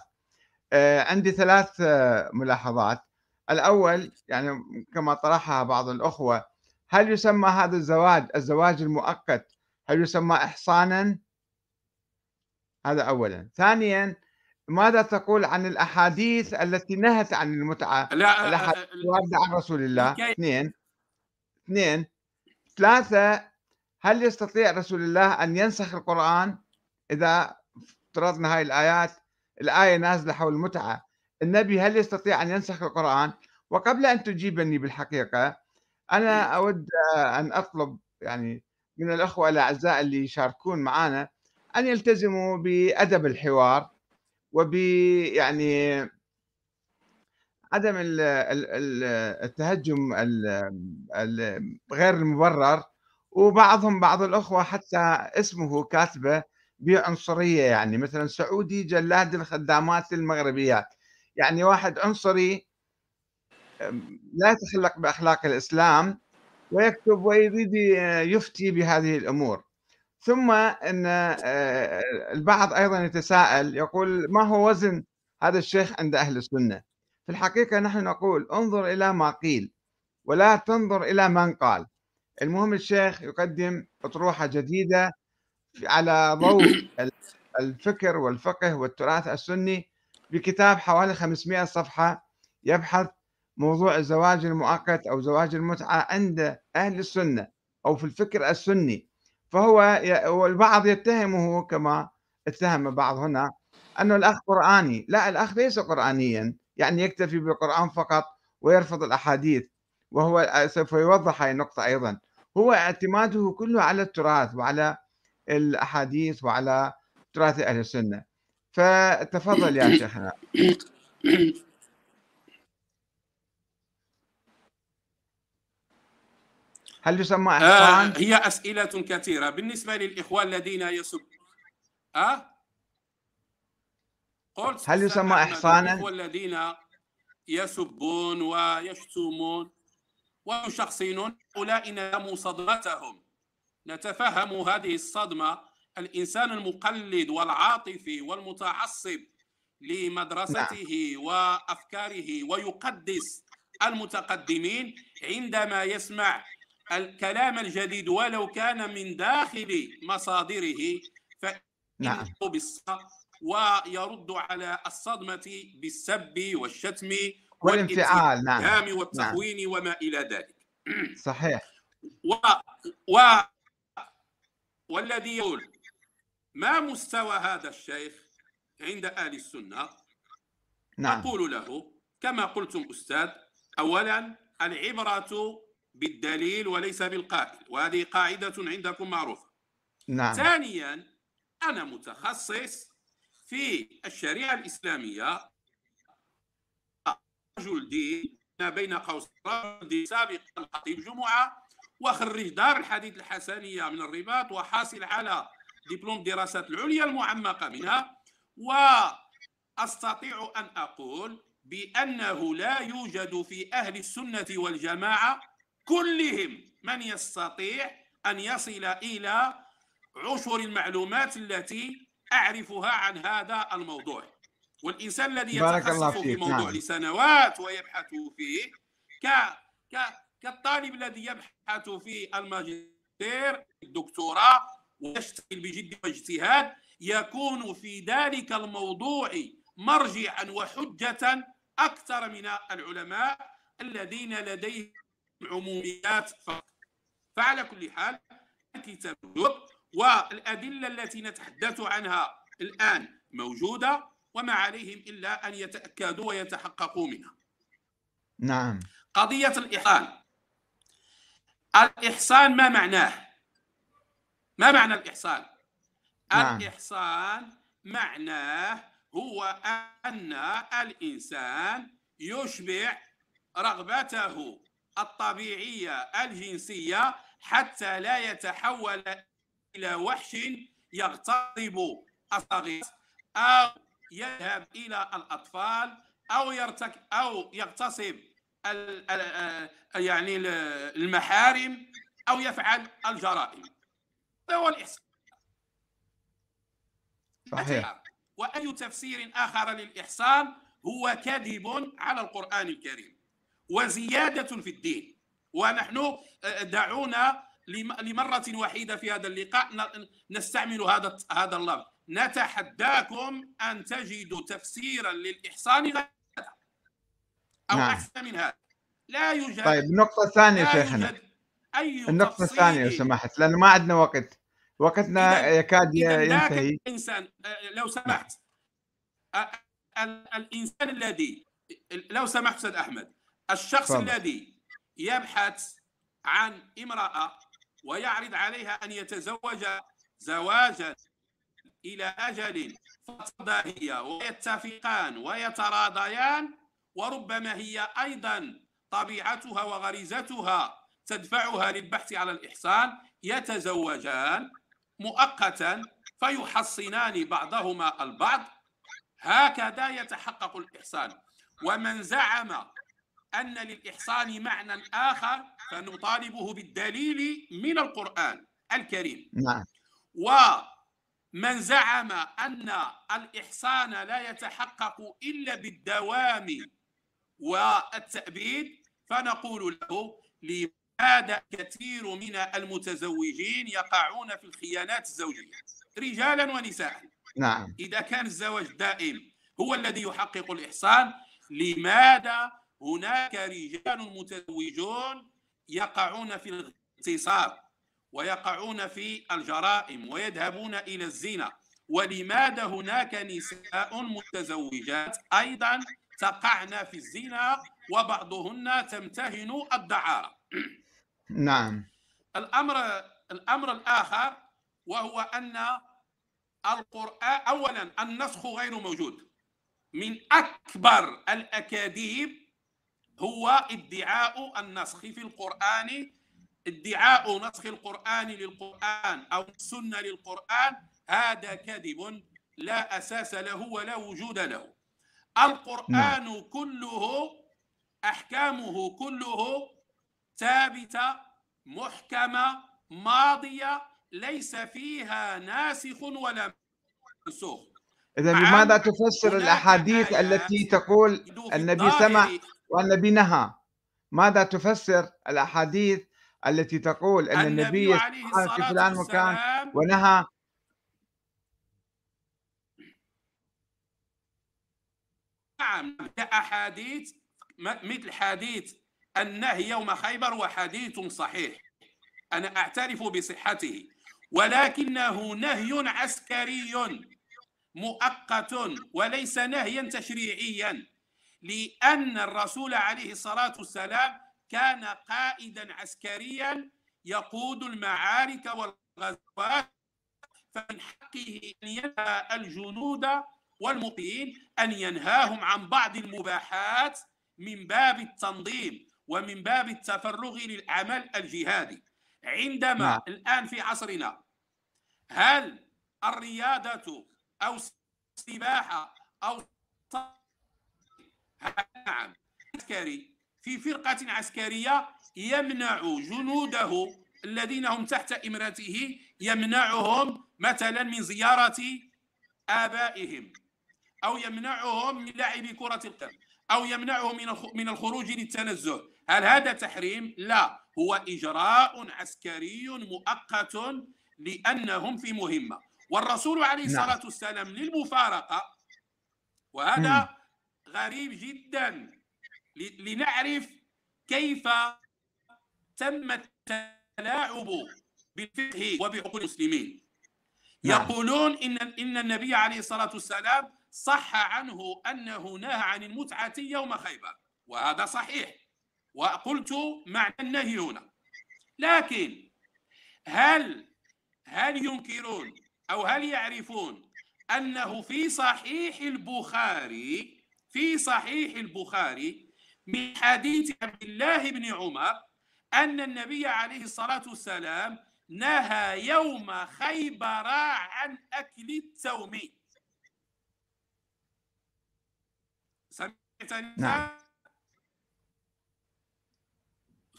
آه، عندي ثلاث آه، ملاحظات. الأول يعني كما طرحها بعض الأخوة هل يسمى هذا الزواج الزواج المؤقت هل يسمى إحصانا؟ هذا أولا. ثانيا ماذا تقول عن الأحاديث التي نهت عن المتعة لا الأحاديث الواردة عن رسول الله؟ اثنين اثنين ثلاثة هل يستطيع رسول الله أن ينسخ القرآن؟ إذا افترضنا هاي الآيات الآية نازلة حول المتعة. النبي هل يستطيع أن ينسخ القرآن؟ وقبل أن تجيبني بالحقيقة أنا أود أن أطلب يعني من الأخوة الأعزاء اللي يشاركون معنا أن يلتزموا بأدب الحوار وب يعني عدم ال- ال- ال- التهجم ال- ال- غير المبرر. وبعضهم بعض الأخوة حتى اسمه كاتبة بعنصرية يعني مثلا سعودي جلاد الخدامات المغربيات يعني واحد عنصري لا يتخلق بأخلاق الإسلام ويكتب ويريد يفتي بهذه الأمور. ثم أن آه، البعض أيضا يتساءل يقول ما هو وزن هذا الشيخ عند أهل السنة؟ في الحقيقة نحن نقول انظر إلى ما قيل ولا تنظر إلى من قال. المهم الشيخ يقدم أطروحة جديدة على ضوء الفكر والفقه والتراث السني بكتاب حوالي 500 صفحة يبحث موضوع الزواج المؤقت أو زواج المتعة عند أهل السنة أو في الفكر السني. فهو والبعض يتهمه كما اتهم بعض هنا أنه الأخ قرآني. لا الأخ ليس قرآنيا يعني يكتفي بالقرآن فقط ويرفض الأحاديث وهو سوف يوضح هذه النقطة أيضا. هو اعتماده كله على التراث وعلى الأحاديث وعلى تراث أهل السنة. فتفضل يا شيخنا هل يسمى إحصان؟ آه هي أسئلة كثيرة بالنسبة للإخوان الذين يسب أه؟ قلت هل يسمى إحصانا؟ الإخوة الذين يسبون ويشتمون ويشخصنون أولئك ناموا صدمتهم نتفهم هذه الصدمة الإنسان المقلد والعاطفي والمتعصب لمدرسته نعم. وأفكاره ويقدس المتقدمين عندما يسمع الكلام الجديد ولو كان من داخل مصادره فإنه نعم. ويرد على الصدمة بالسب والشتم والانفعال نعم والتخوين نعم. وما إلى ذلك صحيح و, و والذي يقول ما مستوى هذا الشيخ عند أهل السنة نعم. أقول له كما قلتم أستاذ أولا العبرة بالدليل وليس بالقائل وهذه قاعدة عندكم معروفة نعم. ثانيا أنا متخصص في الشريعة الإسلامية رجل دين بين قوسين سابق الخطيب جمعة وخريج دار الحديث الحسنية من الرباط وحاصل على دبلوم الدراسات العليا المعمقة منها وأستطيع أن أقول بأنه لا يوجد في أهل السنة والجماعة كلهم من يستطيع أن يصل إلى عشر المعلومات التي أعرفها عن هذا الموضوع والإنسان الذي يتخصص في موضوع نعم. لسنوات ويبحث فيه ك... ك... كالطالب الذي يبحث في الماجستير الدكتوراه ويشتغل بجد واجتهاد يكون في ذلك الموضوع مرجعا وحجة أكثر من العلماء الذين لديهم عموميات فقط. فعلى كل حال الكتاب والأدلة التي نتحدث عنها الآن موجودة وما عليهم إلا أن يتأكدوا ويتحققوا منها. نعم. قضية الإحسان الإحسان ما معناه؟ ما معنى الإحسان نعم. الإحسان معناه هو أن الإنسان يشبع رغبته الطبيعية الجنسية حتى لا يتحول إلى وحش يغتصب الصغير أو يذهب إلى الأطفال أو يرتك أو يغتصب يعني المحارم أو يفعل الجرائم هذا هو الإحسان. صحيح. وأي تفسير آخر للإحسان هو كذب على القرآن الكريم وزيادة في الدين. ونحن آه، دعونا لمرة وحيدة في هذا اللقاء نستعمل هذا هذا اللفظ. نتحداكم أن تجدوا تفسيرا للإحسان غير أو نعم. أحسن من هذا. لا يوجد طيب النقطة الثانية شيخنا. أي النقطة الثانية لو سمحت لأنه ما عندنا وقت. وقتنا يكاد ينتهي. الإنسان آه، لو سمحت الإنسان الذي لو سمحت أستاذ أحمد الشخص فضل. الذي يبحث عن امرأة ويعرض عليها أن يتزوج زواجا إلى أجل هي ويتفقان ويتراضيان وربما هي أيضا طبيعتها وغريزتها تدفعها للبحث على الإحصان يتزوجان. مؤقتا فيحصنان بعضهما البعض. هكذا يتحقق الإحصان. ومن زعم أن للإحصان معنى آخر فنطالبه بالدليل من القرآن الكريم. نعم. ومن زعم أن الإحصان لا يتحقق إلا بالدوام والتأبيد فنقول له لماذا كثير من المتزوجين يقعون في الخيانات الزوجية رجالا ونساء. نعم. إذا كان الزواج دائم هو الذي يحقق الإحصان لماذا هناك رجال متزوجون يقعون في الاغتصاب ويقعون في الجرائم ويذهبون إلى الزنا؟ ولماذا هناك نساء متزوجات أيضا تقعن في الزنا وبعضهن تمتهن الدعارة؟ نعم. الأمر الأمر الآخر وهو أن القرآن أولا النسخ غير موجود. من أكبر الأكاذيب هو ادعاء النسخ في القرآن ادعاء نسخ القرآن للقرآن أو السنة للقرآن. هذا كذب لا أساس له ولا وجود له. القرآن نعم. كله أحكامه كله ثابتة محكمة ماضية ليس فيها ناسخ ولا منسوخ إذا نعم. لماذا تفسر آيات التي تقول النبي سمع والنبي نهى ماذا تفسر الأحاديث التي تقول أن النبي النبي في فلان مكان ونهى نعم أحاديث م- مثل حديث النهي يوم خيبر وحديث صحيح. أنا أعترف بصحته ولكنه نهي عسكري مؤقت وليس نهيا تشريعيا لأن الرسول عليه الصلاة والسلام كان قائدا عسكريا يقود المعارك والغزوات فمن حقه أن ينهى الجنود والمقيم أن ينهاهم عن بعض المباحات من باب التنظيم. ومن باب التفرغ للعمل الجهادي. عندما نعم. الآن في عصرنا هل الرياضة أو السباحة أو نعم. عسكري في فرقة عسكرية يمنع جنوده الذين هم تحت إمرته يمنعهم مثلا من زيارة آبائهم أو يمنعهم من لعب كرة القدم أو يمنعهم من الخروج للتنزه. هل هذا تحريم؟ لا هو إجراء عسكري مؤقت لأنهم في مهمة والرسول عليه نعم. الصلاة والسلام للمفارقة وهذا غريب جدا لنعرف كيف تم التلاعب بالفقه وبعقول المسلمين نعم. يقولون إن إن النبي عليه الصلاة والسلام صح عنه أنه نهى عن المتعة يوم خيبر وهذا صحيح وقلت معنى النهي هنا. لكن هل هل ينكرون أو هل يعرفون أنه في صحيح البخاري في صحيح البخاري من حديث عبد الله بن عمر أن النبي عليه الصلاة والسلام نهى يوم خيبر عن أكل التوم سمعتني؟ نعم.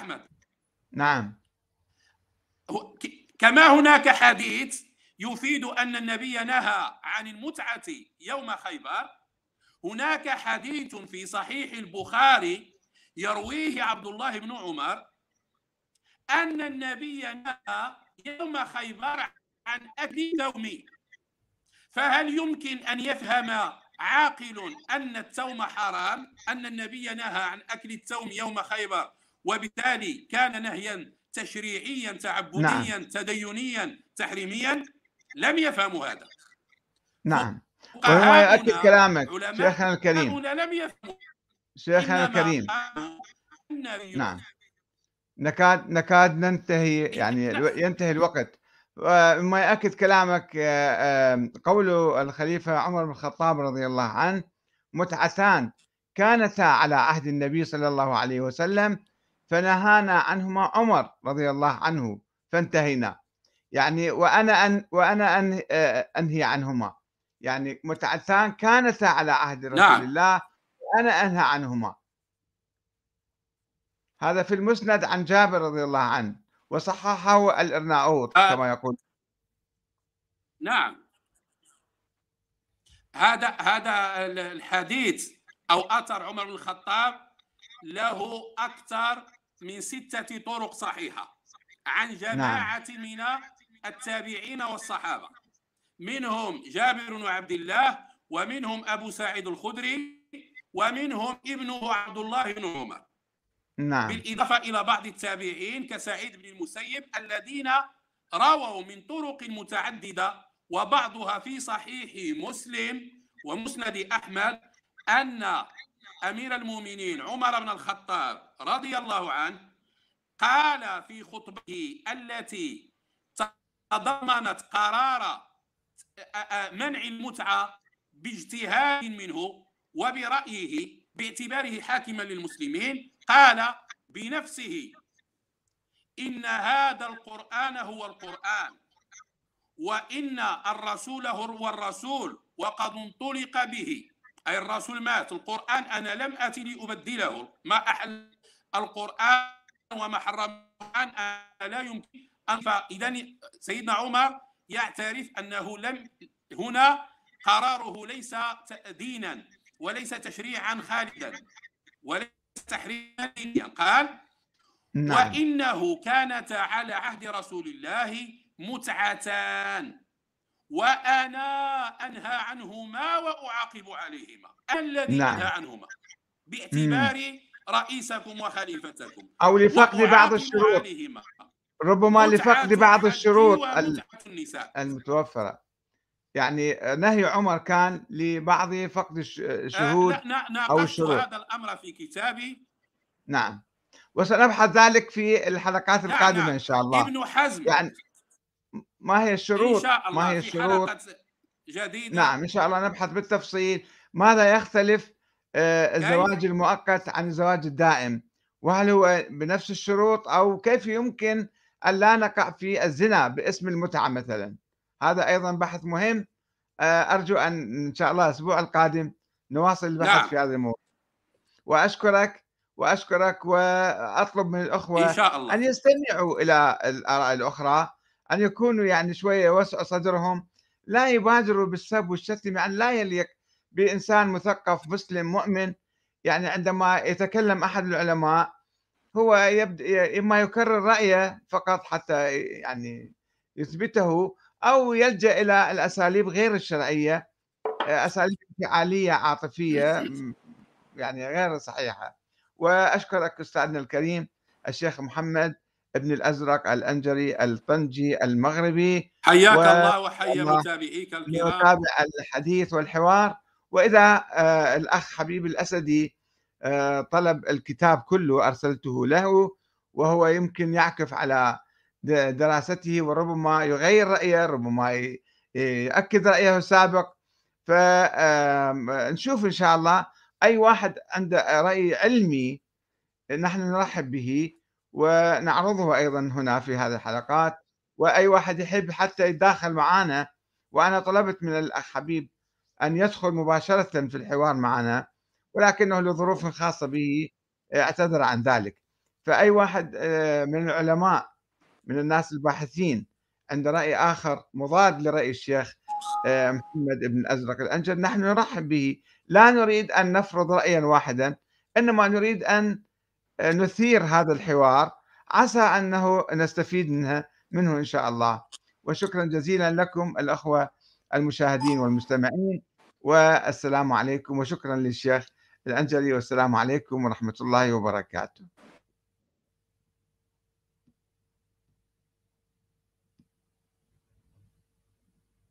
احمد نعم. كما هناك حديث يفيد أن النبي نهى عن المتعة يوم خيبر هناك حديث في صحيح البخاري يرويه عبد الله بن عمر أن النبي نهى يوم خيبر عن أكل التوم. فهل يمكن أن يفهم عاقل أن التوم حرام أن النبي نهى عن أكل التوم يوم خيبر وبالتالي كان نهيا تشريعيا تعبديا تدينيا تحريميا. لم يفهموا هذا. نعم. وهو فقهاؤنا- يؤكد كلامك شيخنا الكريم. لم يفهموا. شيخنا الكريم. نعم. نكاد نكاد ننتهي يعني ينتهي الوقت. وما يأكد كلامك آه، آه، قول الخليفة عمر بن الخطاب رضي الله عنه متعتان كانتا على عهد النبي صلى الله عليه وسلم فنهانا عنهما عمر رضي الله عنه فانتهينا. يعني وأنا أن وأنا أن أنهي عنهما. يعني متعتان كانتا على عهد رسول نعم. الله وأنا أنهى عنهما. هذا في المسند عن جابر رضي الله عنه وصححه الإرناؤوط آه. كما يقول. نعم. هذا هذا الحديث أو أثر عمر بن الخطاب له أكثر من ستة طرق صحيحة. عن جماعة من التابعين والصحابة. منهم جابر بن عبد الله ومنهم أبو سعيد الخدري ومنهم ابنه عبد الله بن عمر. نعم. بالإضافة إلى بعض التابعين كسعيد بن المسيب الذين رووا من طرق متعددة وبعضها في صحيح مسلم ومسند أحمد أن أمير المؤمنين عمر بن الخطاب رضي الله عنه قال في خطبته التي تضمنت قرار منع المتعة باجتهاد منه وبرأيه باعتباره حاكما للمسلمين قال بنفسه إن هذا القرآن هو القرآن وإن الرسول هو الرسول وقد انطلق به أي الرسول مات القرآن أنا لم أتي لأبدله. ما أحل القرآن وما حرم القرآن لا يمكن أن فإذا سيدنا عمر يعترف أنه لم هنا قراره ليس دينا وليس تشريعا خالدا وليس تحريما دينيا. قال نعم. وإنه كانت على عهد رسول الله متعتان. وأنا أنهى عنهما وأعاقب عليهما. الذي نعم. أنهى عنهما. باعتباري رئيسكم وخليفتكم. أو لفقد بعض الشروط. ربما لفقد بعض الشروط المتوفرة. يعني نهي عمر كان لبعض فقد الشهود آه أو الشروط هذا الأمر في كتابي. نعم. وسنبحث ذلك في الحلقات القادمة نعم. إن شاء الله. ابن حزم. يعني ما هي الشروط؟ إن شاء الله ما هي الشروط؟ جديدة. نعم إن شاء الله نبحث بالتفصيل. ماذا يختلف آه، الزواج المؤقت عن الزواج الدائم؟ وهل هو بنفس الشروط أو كيف يمكن أن لا نقع في الزنا باسم المتعة مثلا؟ هذا أيضا بحث مهم. آه، أرجو أن إن شاء الله الأسبوع القادم نواصل البحث نعم. في هذا الموضوع وأشكرك وأشكرك وأطلب من الأخوة إن شاء الله. أن يستمعوا إلى الآراء الأخرى. أن يكونوا يعني شوية وسع صدرهم لا يبادروا بالسب والشتم يعني لا يليق بإنسان مثقف مسلم مؤمن. يعني عندما يتكلم أحد العلماء هو يبدأ إما يكرر رأيه فقط حتى يعني يثبته أو يلجأ إلى الأساليب غير الشرعية أساليب انفعالية عاطفية يعني غير صحيحة. وأشكرك أستاذنا الكريم الشيخ محمد ابن الأزرق الأنجري الطنجي المغربي حياك و... الله وحيا متابعيك الكرام. يتابع الحديث والحوار. وإذا آه الأخ حبيب الأسدي آه طلب الكتاب كله أرسلته له وهو يمكن يعكف على دراسته وربما يغير رأيه ربما يأكد رأيه السابق. فنشوف إن شاء الله أي واحد عنده رأي علمي نحن نرحب به. ونعرضه أيضا هنا في هذه الحلقات وأي واحد يحب حتى يتداخل معنا وأنا طلبت من الأخ حبيب أن يدخل مباشرة في الحوار معنا ولكنه لظروف خاصة به أعتذر عن ذلك. فأي واحد آه، من العلماء من الناس الباحثين عنده رأي آخر مضاد لرأي الشيخ آه، محمد بن الأزرق الأنجل نحن نرحب به. لا نريد أن نفرض رأيا واحدا إنما نريد أن نثير هذا الحوار. عسى أنه نستفيد منها منه إن شاء الله. وشكرا جزيلا لكم الأخوة المشاهدين والمستمعين والسلام عليكم وشكرا للشيخ الأنجلي والسلام عليكم ورحمة الله وبركاته.